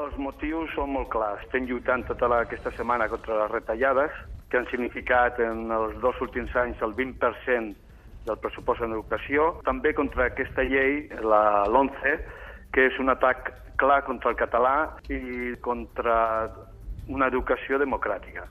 Els motius són molt clars. Estem lluitant tota la, aquesta setmana contra les retallades, que han significat en els dos últims anys el 20% del pressupost en educació. També contra aquesta llei, la l'11, que és un atac clar contra el català i contra una educació democràtica.